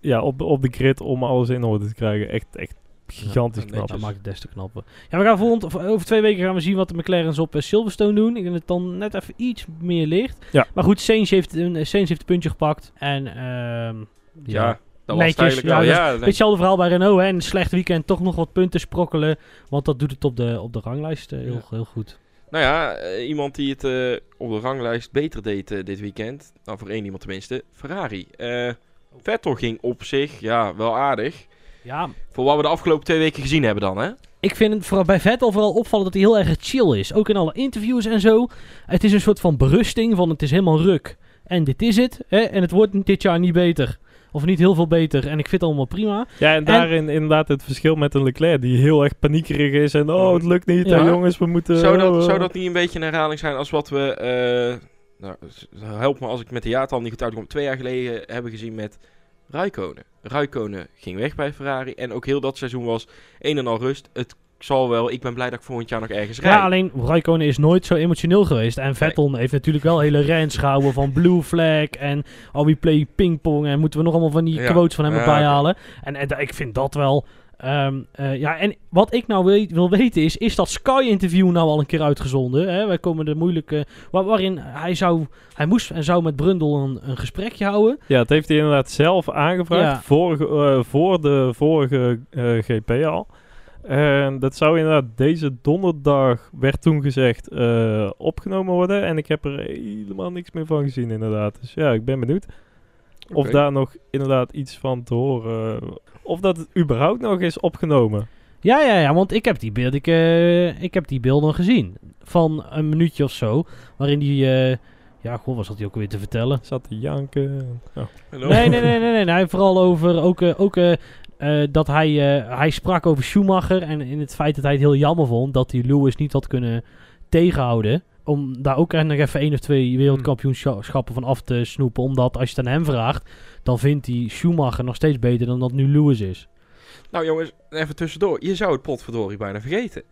ja, op, op de grid om alles in orde te krijgen. Echt, echt gigantisch ja, knap. Dat maakt het des te knapper. Ja, we gaan volgend, over twee weken gaan we zien wat de McLaren's op Silverstone doen. Ik denk dat het dan net even iets meer ligt. Ja. Maar goed, Sainz heeft, een, Sainz heeft een puntje gepakt. En uh, ja, ja, dat was ja, wel. Ja, hetzelfde verhaal bij Renault. Hè. Een slecht weekend toch nog wat punten sprokkelen. Want dat doet het op de, op de ranglijst uh, heel, ja. heel goed. Nou ja, uh, iemand die het uh, op de ranglijst beter deed uh, dit weekend. Nou, voor één iemand tenminste. Ferrari. Vettel ging op zich, ja, wel aardig. Ja, Voor wat we de afgelopen twee weken gezien hebben dan, hè? ik vind het vooral bij Vettel vooral opvallend dat hij heel erg chill is. Ook in alle interviews en zo. Het is een soort van berusting van het is helemaal ruk. En dit is het. Hè? En het wordt dit jaar niet beter. Of niet heel veel beter. En ik vind het allemaal prima. Ja, en daarin inderdaad het verschil met een Leclerc die heel erg paniekerig is en oh, het lukt niet Ja. en jongens, we moeten... Zou oh, dat, oh. zou dat niet een beetje een herhaling zijn als wat we, eh, nou, help me als ik met de jaartal niet goed uitkom, twee jaar geleden hebben gezien met Raikkonen. Raikkonen ging weg bij Ferrari en ook heel dat seizoen was een en al rust. Het zal wel, ik ben blij dat ik volgend jaar nog ergens rijd. Ja, alleen Raikkonen is nooit zo emotioneel geweest. En Vettel heeft natuurlijk wel hele rants gehouden van blue flag en oh we play pingpong en moeten we nog allemaal van die Ja. quotes van hem Ja, erbij halen. En, en ik vind dat wel... ehm, eh, ja, en wat ik nou weet, wil weten is, is dat Sky-interview nou al een keer uitgezonden? Hè? Wij komen de moeilijke... waar- waarin hij zou... Hij moest en zou met Brundle een, een gesprekje houden. Ja, het heeft hij inderdaad zelf aangevraagd. Ja. Vorige, eh, voor de vorige eh, GP al. En dat zou inderdaad deze donderdag, werd toen gezegd, eh, opgenomen worden. En ik heb er helemaal niks meer van gezien inderdaad. Dus ja, ik ben benieuwd. Of daar nog inderdaad iets van te horen. Of dat het überhaupt nog is opgenomen. Ja, ja, ja, want ik heb die, beeld, ik, eh, ik heb die beelden gezien. Van een minuutje of zo. Waarin die... eh, ja, goh, wat zat hij ook weer te vertellen? Zat te janken. Oh. Nee, nee, nee, nee, nee. nee. Vooral over ook, eh, ook eh, dat hij, eh, hij sprak over Schumacher. En in het feit dat hij het heel jammer vond dat hij Lewis niet had kunnen tegenhouden. Om daar ook nog even één of twee wereldkampioenschappen van af te snoepen. Omdat als je het aan hem vraagt, dan vindt hij Schumacher nog steeds beter dan dat nu Lewis is. Nou jongens, even tussendoor. Je zou het potverdorie bijna vergeten.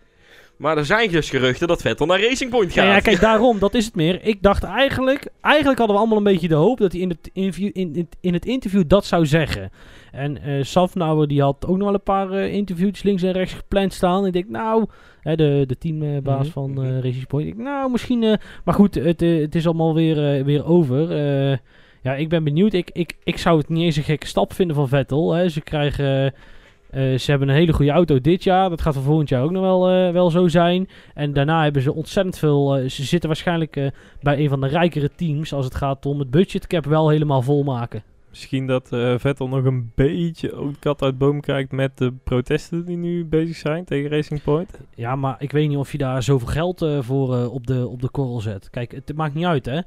Maar er zijn dus geruchten dat Vettel naar Racing Point gaat. Ja, ja, kijk, daarom, dat is het meer. Ik dacht eigenlijk, eigenlijk hadden we allemaal een beetje de hoop dat hij in het in, in het interview dat zou zeggen. En eh Safnauer die had ook nog wel een paar eh, interviews links en rechts gepland staan. Ik denk, nou, hè, de, de teambaas Mhm, van eh Racing Point. Ik denk, nou, misschien, maar goed, het, het is allemaal weer, weer over. Ja, ik ben benieuwd. Ik, ik, ik zou het niet eens een gekke stap vinden van Vettel. Hè. Ze krijgen... ze hebben een hele goede auto dit jaar. Dat gaat voor volgend jaar ook nog wel, wel zo zijn. En daarna hebben ze ontzettend veel. ze zitten waarschijnlijk bij een van de rijkere teams. als het gaat om het budgetcap wel helemaal volmaken. Misschien dat eh, Vettel nog een beetje ook kat uit boom kijkt met de protesten die nu bezig zijn tegen Racing Point. Ja, maar ik weet niet of je daar zoveel geld eh, voor eh, op, de, op de korrel zet. Kijk, het maakt niet uit, hè.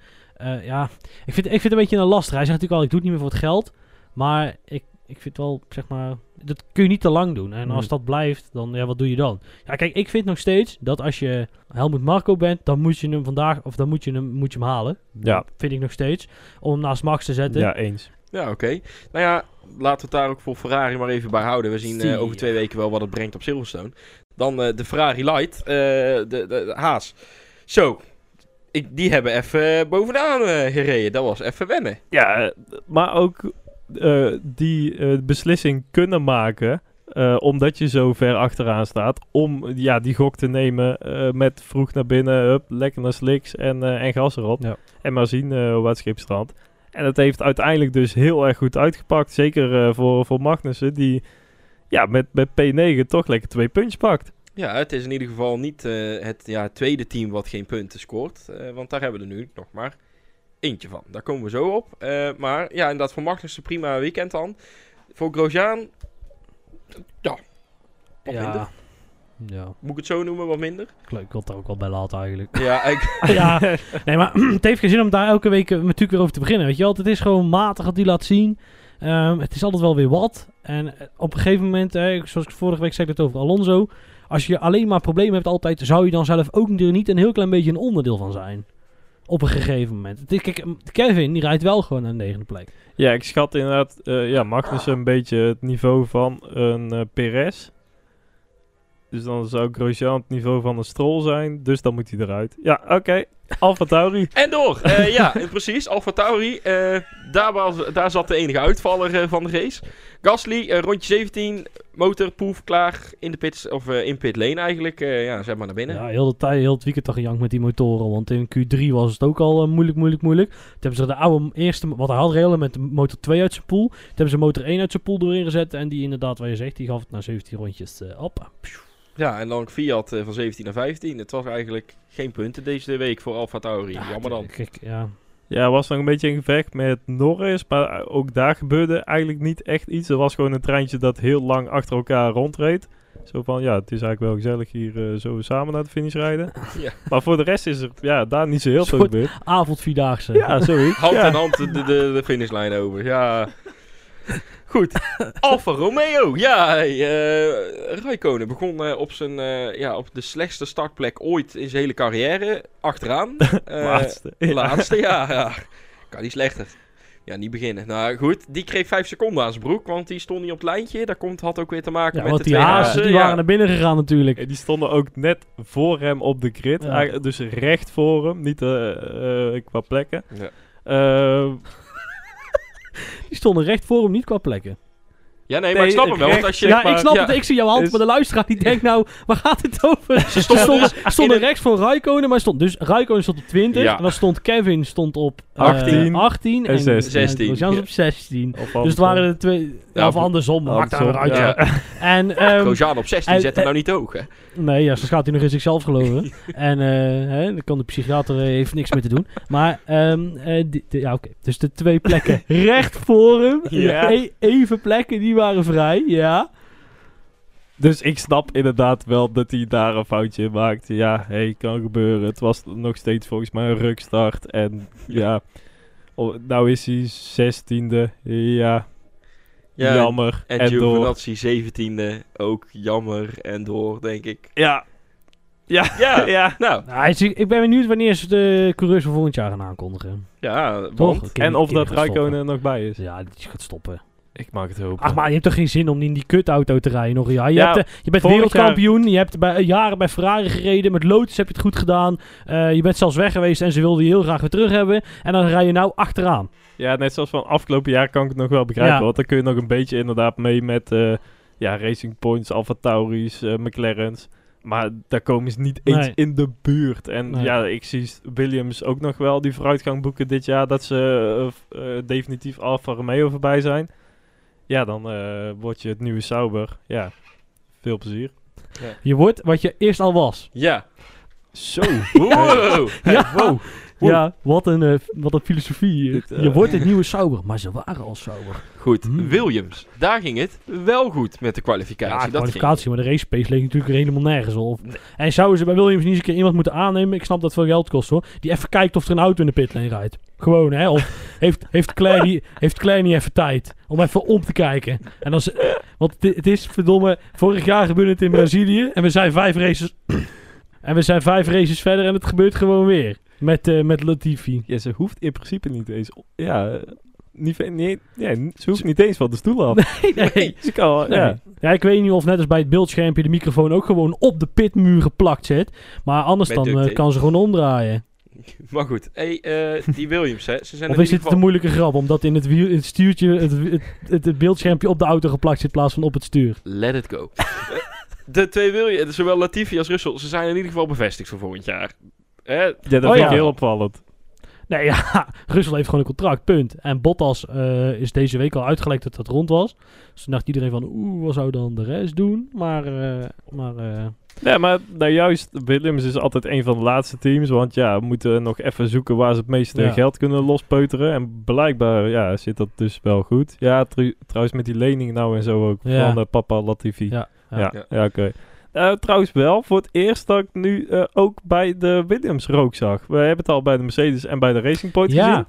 Ja, ik vind, ik vind het een beetje een lastig. Hij zegt natuurlijk al, ik doe het niet meer voor het geld. Maar ik, ik vind wel, zeg maar... Dat kun je niet te lang doen. En als Hmm. dat blijft, dan, ja, wat doe je dan? Ja, kijk, ik vind nog steeds dat als je Helmut Marco bent... dan moet je hem vandaag, of dan moet je hem, moet je hem halen. Ja. Dat vind ik nog steeds. Om hem naast Max te zetten. Ja, eens. Ja, oké. Nou ja, laten we het daar ook voor Ferrari maar even bij houden. We zien eh, over twee weken wel wat het brengt op Silverstone. Dan eh, de Ferrari Light, eh, de, de, de Haas. Zo, ik, die hebben even bovenaan eh, gereden. Dat was even wennen. Ja, maar ook eh, die eh, beslissing kunnen maken. eh, omdat je zo ver achteraan staat. Om ja, die gok te nemen eh, met vroeg naar binnen. Hup, lekker naar slicks en, eh, en gas erop. Ja. En maar zien eh hoe het schip strandt. En het heeft uiteindelijk dus heel erg goed uitgepakt. Zeker eh, voor, voor Magnussen. Die ja, met, met P9 toch lekker twee puntjes pakt. Ja, het is in ieder geval niet eh, het ja, tweede team wat geen punten scoort. eh, want daar hebben we er nu nog maar eentje van. Daar komen we zo op. Eh, maar ja, inderdaad, voor Magnussen prima weekend dan. Voor Grosjean, ja, wat minder. ja. Ja. Moet ik het zo noemen, wat minder? Ik ik wil het er ook wel bij laten eigenlijk. Ja, ik, ja, nee, maar het heeft geen zin om daar elke week eh, natuurlijk weer over te beginnen. Weet je wel, het is gewoon matig wat hij laat zien. Ehm, het is altijd wel weer wat. En eh, op een gegeven moment, eh, zoals ik vorige week zei ik het over Alonso. Als je alleen maar problemen hebt altijd, zou je dan zelf ook er niet een heel klein beetje een onderdeel van zijn. Op een gegeven moment. Kijk, Kevin die rijdt wel gewoon naar de negende plek. Ja, ik schat inderdaad eh ja, Magnussen een beetje het niveau van een eh Perez. Dus dan zou Grosjean het niveau van een Stroll zijn. Dus dan moet hij eruit. Ja, oké. Alfa Tauri. En door. Eh, ja, precies. Alfa Tauri. eh, daar, was, daar zat de enige uitvaller eh, van de race. Gasly, eh, rondje 17. Motor, poef, klaar. In de pits, of eh, in pit lane eigenlijk. Eh, ja, zeg maar naar binnen. Ja, heel de tijd, heel het weekend toch gejankt met die motoren. Want in Q3 was het ook al moeilijk, moeilijk, moeilijk. Toen hebben ze de oude eerste, wat hij had reden met de motor 2 uit zijn pool. Toen hebben ze motor 1 uit zijn pool erin gezet. En die inderdaad, wat je zegt, die gaf het na 17 rondjes eh op. Ja, en dan Fiat eh, van 17 naar 15. Het was eigenlijk geen punten deze week voor Alfa Tauri. Jammer dan. Kijk, ja. Ja, was nog een beetje in gevecht met Norris, maar ook daar gebeurde eigenlijk niet echt iets. Er was gewoon een treintje dat heel lang achter elkaar rondreed. Zo van, ja, het is eigenlijk wel gezellig hier eh, zo samen naar de finish rijden. Ja. Maar voor de rest is er ja, daar niet zo heel veel gebeurd. Avondvierdaagse. Ja, zoiets. Hand ja. in hand de, de, de finishlijn over. Ja. Goed. Alfa Romeo. Ja, hey, eh Raikkonen begon eh, op, zijn, eh, ja, op de slechtste startplek ooit in zijn hele carrière. Achteraan. Eh, Laatste. Ja. Laatste, ja, ja. Kan niet slechter. Ja, niet beginnen. Nou goed, die kreeg vijf seconden aan zijn broek, want die stond niet op het lijntje. Dat komt, had ook weer te maken Ja, met want de die twee hazen hazen. die ja. waren naar binnen gegaan natuurlijk. En die stonden ook net voor hem op de grid. Ja. Dus recht voor hem, niet qua plekken. Ja. Eh, Die stonden recht voor hem, niet qua plekken. Ja, nee, maar Nee, ik snap hem wel. Want als je, Ja, maar- ik snap ja. het. Ik zie jouw hand, Is- maar de luisteraar die denkt nou, waar gaat het over? Ze stonden stonden, dus stonden rechts voor Raikkonen, maar stond, dus Raikkonen stond op 20. Ja. En dan stond Kevin stond op eh, 18 18 en 16. En Grosjean Ja. op 16. of Dus het waren de twee, Ja, of andersom, maakt daar uit. ja. En, ehm, Grosjean op 16 en- zet hem nou niet hoog, hè? Nee, ja, zo gaat hij nog in zichzelf geloven. en eh, hè, dan kan de psychiater eh, heeft niks meer te doen. Maar, ehm, eh, die- die- ja, oké. Dus de twee plekken recht voor hem. Ja. E- even plekken, die waren vrij, ja. Dus ik snap inderdaad wel dat hij daar een foutje in maakt. Ja, hey, kan gebeuren. Het was nog steeds volgens mij een rukstart. En ja, oh, nou is hij zestiende. Ja, Ja, jammer. En, En, door. Giovinazzi 17e, ook jammer en door, denk ik. Ja. Ja. Ja, ja. nou, Nou, is- ik ben benieuwd wanneer ze de coureurs van volgend jaar gaan aankondigen. ja, Toch? want... En of dat Raikkonen er nog bij is. Ja, die gaat stoppen. Ik mag het hopen. Ach, maar je hebt toch geen zin om in die kutauto te rijden nog een jaar? Je, Ja, hebt, eh, je bent wereldkampioen, je hebt bij, jaren bij Ferrari gereden, met Lotus heb je het goed gedaan. eh, je bent zelfs weg geweest en ze wilden je heel graag weer terug hebben. En dan rij je nou achteraan. Ja, net zoals van afgelopen jaar kan ik het nog wel begrijpen. Ja. Want dan kun je nog een beetje inderdaad mee met eh, ja, Racing Points, Alfa Tauris, McLaren's. Maar daar komen ze niet eens Nee. in de buurt. En Nee. ja, ik zie Williams ook nog wel die vooruitgang boeken dit jaar. Dat ze definitief Alfa Romeo voorbij zijn. Ja, dan eh, word je het nieuwe Sauber. Ja, veel plezier. Je wordt wat je eerst al was. Ja. Zo. Wow. Ja, wow. Ja wat, een, eh, wat een filosofie. Dit, eh, je wordt het nieuwe Sauber, maar ze waren al Sauber. Goed, Hmm. Williams. Daar ging het wel goed met de Ja, kwalificatie. dat kwalificatie, maar de race pace leek natuurlijk helemaal nergens op. En zouden ze bij Williams niet eens een keer iemand moeten aannemen? Ik snap dat het veel geld kost hoor. Die even kijkt of er een auto in de pitlane rijdt. Gewoon hè. Of heeft, heeft, Claire die, heeft Claire niet even tijd om even om te kijken. En als, want het, het is verdomme, vorig jaar gebeurde het in Brazilië. En we zijn vijf races. en we zijn vijf races verder en het gebeurt gewoon weer. Met, eh, met Latifi. Ja, ze hoeft in principe niet eens... Ja, niet, niet, ja, ze hoeft niet eens van de stoel af. Nee, nee. Ze kan, Nee. ja. Ja. ik weet niet of net als bij het beeldschermpje de microfoon ook gewoon op de pitmuur geplakt zit. Maar anders Met dan eh, kan ze gewoon omdraaien. Maar goed, hey, eh, die Williams, hè. Ze zijn Of is dit een moeilijke grap, omdat in het, wiel, het stuurtje het, het, het, beeldschermpje op de auto geplakt zit in plaats van op het stuur? Let it go. de twee Williams, zowel Latifi als Russell, ze zijn in ieder geval bevestigd voor volgend jaar. Hè? Ja, dat Oh, vind ja. ik heel opvallend. Nee, ja, Russell heeft gewoon een contract, punt. En Bottas eh, is deze week al uitgelekt dat dat rond was. Dus toen dacht iedereen van, oeh, wat zou dan de rest doen? Maar, eh, maar eh, Nee, maar nou juist, Williams is altijd een van de laatste teams. Want ja, we moeten nog even zoeken waar ze het meeste Ja. geld kunnen lospeuteren. En blijkbaar ja, zit dat dus wel goed. Ja, tru- trouwens met die lening nou en zo ook. Ja. Van de papa Latifi. Ja, ja, ja, Eh, trouwens wel, voor het eerst dat ik nu eh, ook bij de Williams rook zag. We hebben het al bij de Mercedes en bij de Racing Point Ja. gezien.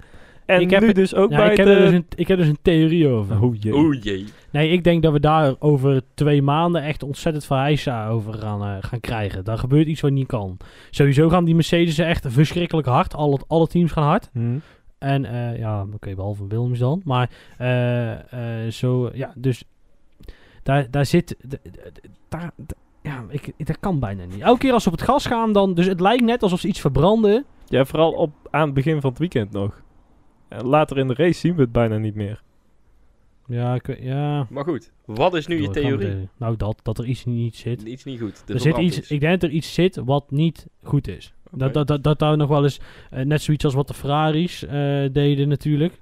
En Ik heb nu het- dus ook ja, bij ik, heb de... dus een, ik heb dus een theorie over. Oh jee. Oeh jee. Nee, ik denk dat we daar over twee maanden echt ontzettend veel hijsa over gaan, eh, gaan krijgen. Daar gebeurt iets wat niet kan. Sowieso gaan die Mercedes echt verschrikkelijk hard. Alle, alle teams gaan hard. Hm. En eh, ja, oké, behalve Williams dan. Maar eh, eh, zo, ja, dus daar, daar zit. Daar, ja, ik, ik- dat kan bijna niet. Elke keer als ze op het gas gaan, dan. Dus het lijkt net alsof ze iets verbranden. Ja, vooral op, aan het begin van het weekend nog. En later in de race zien we het bijna niet meer. Ja, ik, ja. Maar goed, wat is nu je Door theorie? Nou, dat, dat er iets niet zit. Iets niet goed. de Er zit iets, is. ik denk dat er iets zit wat niet goed is. Dat, dat, dat, dat daar nog wel eens, eh, net zoiets als wat de Ferraris eh, deden natuurlijk.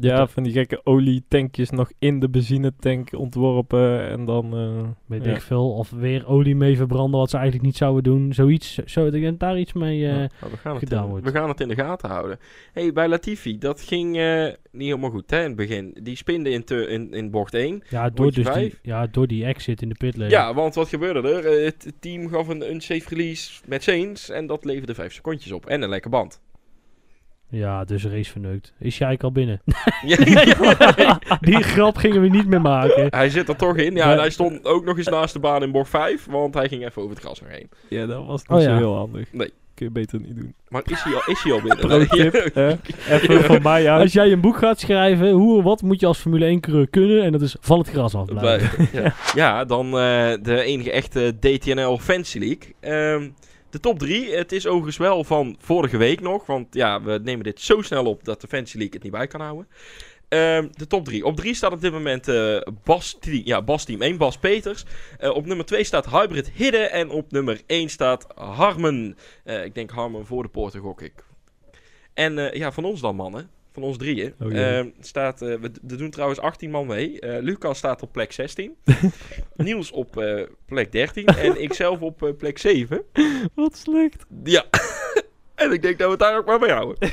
Ja, van die gekke olietankjes nog in de benzinetank ontworpen en dan... eh, Weet ja. ik veel. Of weer olie mee verbranden, wat ze eigenlijk niet zouden doen. Zoiets, zo, ik denk daar iets mee... eh, Nou, we, gaan gedaan in, wordt. we gaan het in de gaten houden. hey, bij Latifi, dat ging eh, niet helemaal goed hè, in het begin. Die spinde in, te, in, in bocht 1. ja, door dus die, ja, door die exit in de pitlane. Ja, want wat gebeurde er? Het team gaf een unsafe release met Saints en dat leverde 5 secondjes op. En een lekker band. Ja, dus race verneukt. Is jij eigenlijk al binnen? Ja. die grap gingen we niet meer maken. hij zit er toch in. Ja, en hij stond ook nog eens naast de baan in bocht 5, want hij ging even over het gras nog heen. ja, dat was niet Oh, zo ja. heel handig. Nee. Kun je beter niet doen. Maar is hij al, is hij al binnen? Hè? Even van mij uit. Als jij een boek gaat schrijven, hoe wat moet je als Formule 1 coureur kunnen? En dat is van het gras af blijven. Ja. ja, dan eh, de enige echte DTNL Fancy League. Ehm, de top 3. Het is overigens wel van vorige week nog. Want ja, we nemen dit zo snel op dat de Fancy League het niet bij kan houden. Ehm, de top 3. Op 3 staat op dit moment eh Bas, Team- ja, Bas Team 1, Bas Peters. Eh, op nummer 2 staat Hybrid Hidde. En op nummer 1 staat Harmen. Eh, ik denk Harmen voor de poorten, gok ik. En ja, van ons dan, mannen. Van ons drieën. Oh. Ehm, staat, eh, we, we doen trouwens 18 man mee. Eh, Lucas staat op plek 16. Niels op eh, plek 13. En ikzelf op eh, plek 7. Wat slecht. Ja. en ik denk dat we het daar ook maar bij houden.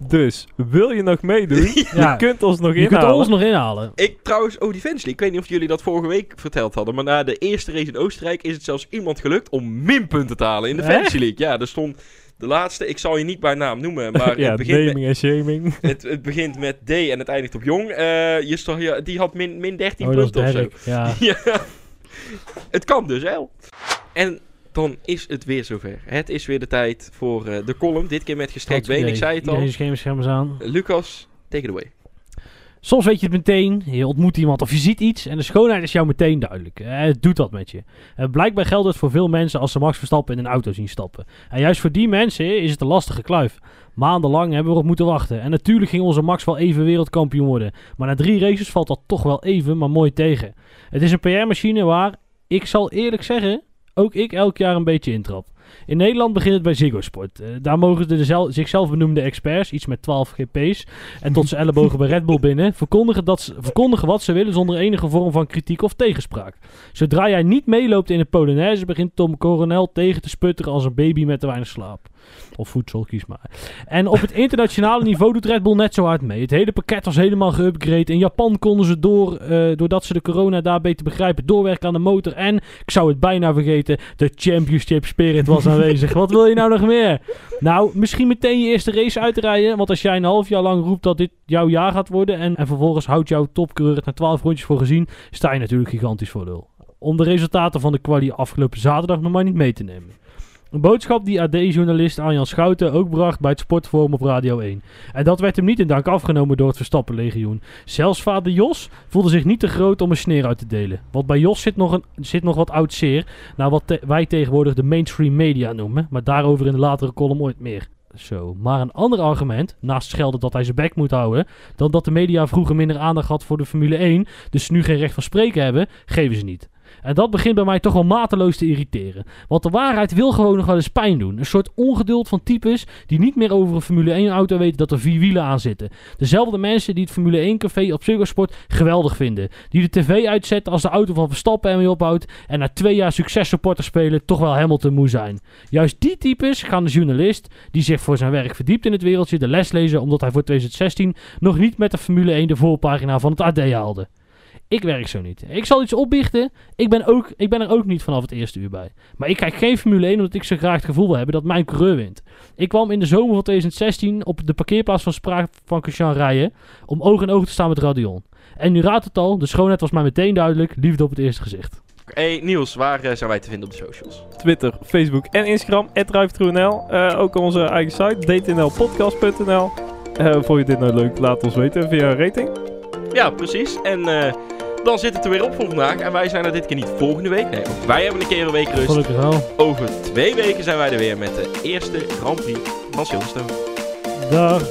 Dus, wil je nog meedoen? Ja. Je kunt ons nog Je kunt inhalen. alles nog inhalen. Ik trouwens, oh League. Ik weet niet of jullie dat vorige week verteld hadden. Maar na de eerste race in Oostenrijk is het zelfs iemand gelukt om minpunten te halen in de? Fantasy League. Ja, er stond de laatste. Ik zal je niet bij naam noemen. Maar ja, het, begint met, naming en shaming. het, het begint met D en het eindigt op jong. Eh, je die had min, min 13 Oh, punten of zo. Ja. Ja. Het kan dus wel. En dan is het weer zover. Het is weer de tijd voor eh, de column. Dit keer met gestrekt been. Ik zei het al. Schermschermers aan. Lucas, take it away. Soms weet je het meteen, je ontmoet iemand of je ziet iets en de schoonheid is jou meteen duidelijk. Eh, Het doet wat met je. Eh, Blijkbaar geldt het voor veel mensen als ze Max Verstappen in een auto zien stappen. En juist voor die mensen is het een lastige kluif. Maandenlang hebben we erop moeten wachten. En natuurlijk ging onze Max wel even wereldkampioen worden. Maar na drie races valt dat toch wel even, maar mooi tegen. Het is een PR-machine waar, ik zal eerlijk zeggen, ook ik elk jaar een beetje intrap. In Nederland begint het bij Ziggo Sport. Eh, daar mogen de zel- zichzelf benoemde experts, iets met 12 GP's, en tot zijn ellebogen bij Red Bull binnen, verkondigen, dat ze, verkondigen wat ze willen zonder enige vorm van kritiek of tegenspraak. Zodra jij niet meeloopt in de Polonaise, begint Tom Coronel tegen te sputteren als een baby met te weinig slaap. Of voedsel, kies maar. En op het internationale niveau doet Red Bull net zo hard mee. Het hele pakket was helemaal geüpgrade. In Japan konden ze door, eh, doordat ze de corona daar beter begrijpen, doorwerken aan de motor. En, ik zou het bijna vergeten, de championship spirit was aanwezig. Wat wil je nou nog meer? Nou, misschien meteen je eerste race uitrijden. Want als jij een half jaar lang roept dat dit jouw jaar gaat worden. En, en vervolgens houdt jouw topcoureur het na 12 rondjes voor gezien. Sta je natuurlijk gigantisch voor lul. Om de resultaten van de quali afgelopen zaterdag nog maar niet mee te nemen. Een boodschap die AD-journalist Arjan Schouten ook bracht bij het Sportforum op Radio 1. En dat werd hem niet in dank afgenomen door het Verstappenlegioen. Zelfs vader Jos voelde zich niet te groot om een sneer uit te delen. Want bij Jos zit nog, een, zit nog wat oud zeer, naar wat wij tegenwoordig de mainstream media noemen. Maar daarover in de latere column ooit meer. Zo, maar een ander argument, naast schelden dat hij zijn bek moet houden, dan dat de media vroeger minder aandacht had voor de Formule 1, dus nu geen recht van spreken hebben, geven ze niet. En dat begint bij mij toch wel mateloos te irriteren. Want de waarheid wil gewoon nog wel eens pijn doen. Een soort ongeduld van types die niet meer over een Formule 1 auto weten dat er vier wielen aan zitten. Dezelfde mensen die het Formule 1 café op Sport geweldig vinden. Die de tv uitzetten als de auto van Verstappen ermee ophoudt. En na twee jaar successupporter spelen toch wel Hamilton moe zijn. Juist die types gaan de journalist, die zich voor zijn werk verdiept in het wereldje, de les lezen omdat hij voor 2016 nog niet met de Formule 1 de voorpagina van het AD haalde. Ik werk zo niet. Ik zal iets opbiechten. Ik ben, ook, ik ben er ook niet vanaf het eerste uur bij. Maar ik kijk geen Formule 1 omdat ik zo graag het gevoel wil hebben dat mijn coureur wint. Ik kwam in de zomer van 2016 op de parkeerplaats van Spraakvankensjan rijden om oog in oog te staan met Radion. En nu raadt het al, de schoonheid was mij meteen duidelijk, liefde op het eerste gezicht. Hey Niels, waar eh, zijn wij te vinden op de socials? Twitter, Facebook en Instagram, @ruiftruenl. Eh ook onze eigen site, dtnlpodcast.nl. Eh vond je dit nou leuk? Laat ons weten via een rating. Ja, precies. En eh, dan zit het er weer op voor vandaag. En wij zijn er dit keer niet volgende week. Nee, wij hebben een keer een week rust. Gelukkig wel. Over twee weken zijn wij er weer met de eerste Grand Prix van Silverstone. Dag.